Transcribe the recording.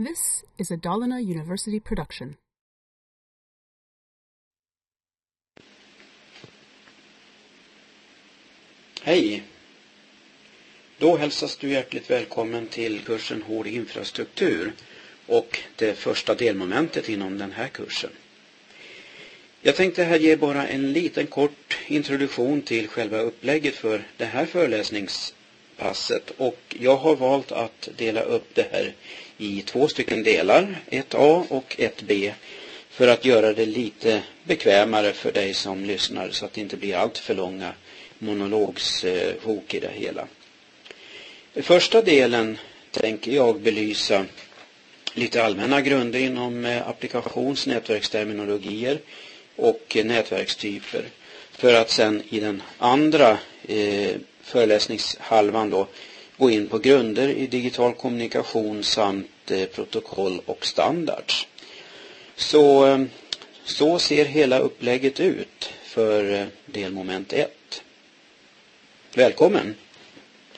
This is a Dalarna University production. Hej! Då hälsas du hjärtligt välkommen till kursen Hård infrastruktur och det första delmomentet inom den här kursen. Jag tänkte här ge bara en liten kort introduktion till själva upplägget för det här föreläsnings passet och jag har valt att dela upp det här i två stycken delar, ett A och ett B för att göra det lite bekvämare för dig som lyssnar så att det inte blir allt för långa monologshok i det hela. I första delen tänker jag belysa lite allmänna grunder inom eh, applikations nätverksterminologier och eh, nätverkstyper för att sen i den andra eh, föreläsningshalvan då gå in på grunder i digital kommunikation samt eh, protokoll och standards. Så, eh, så ser hela upplägget ut för eh, delmoment 1. Välkommen!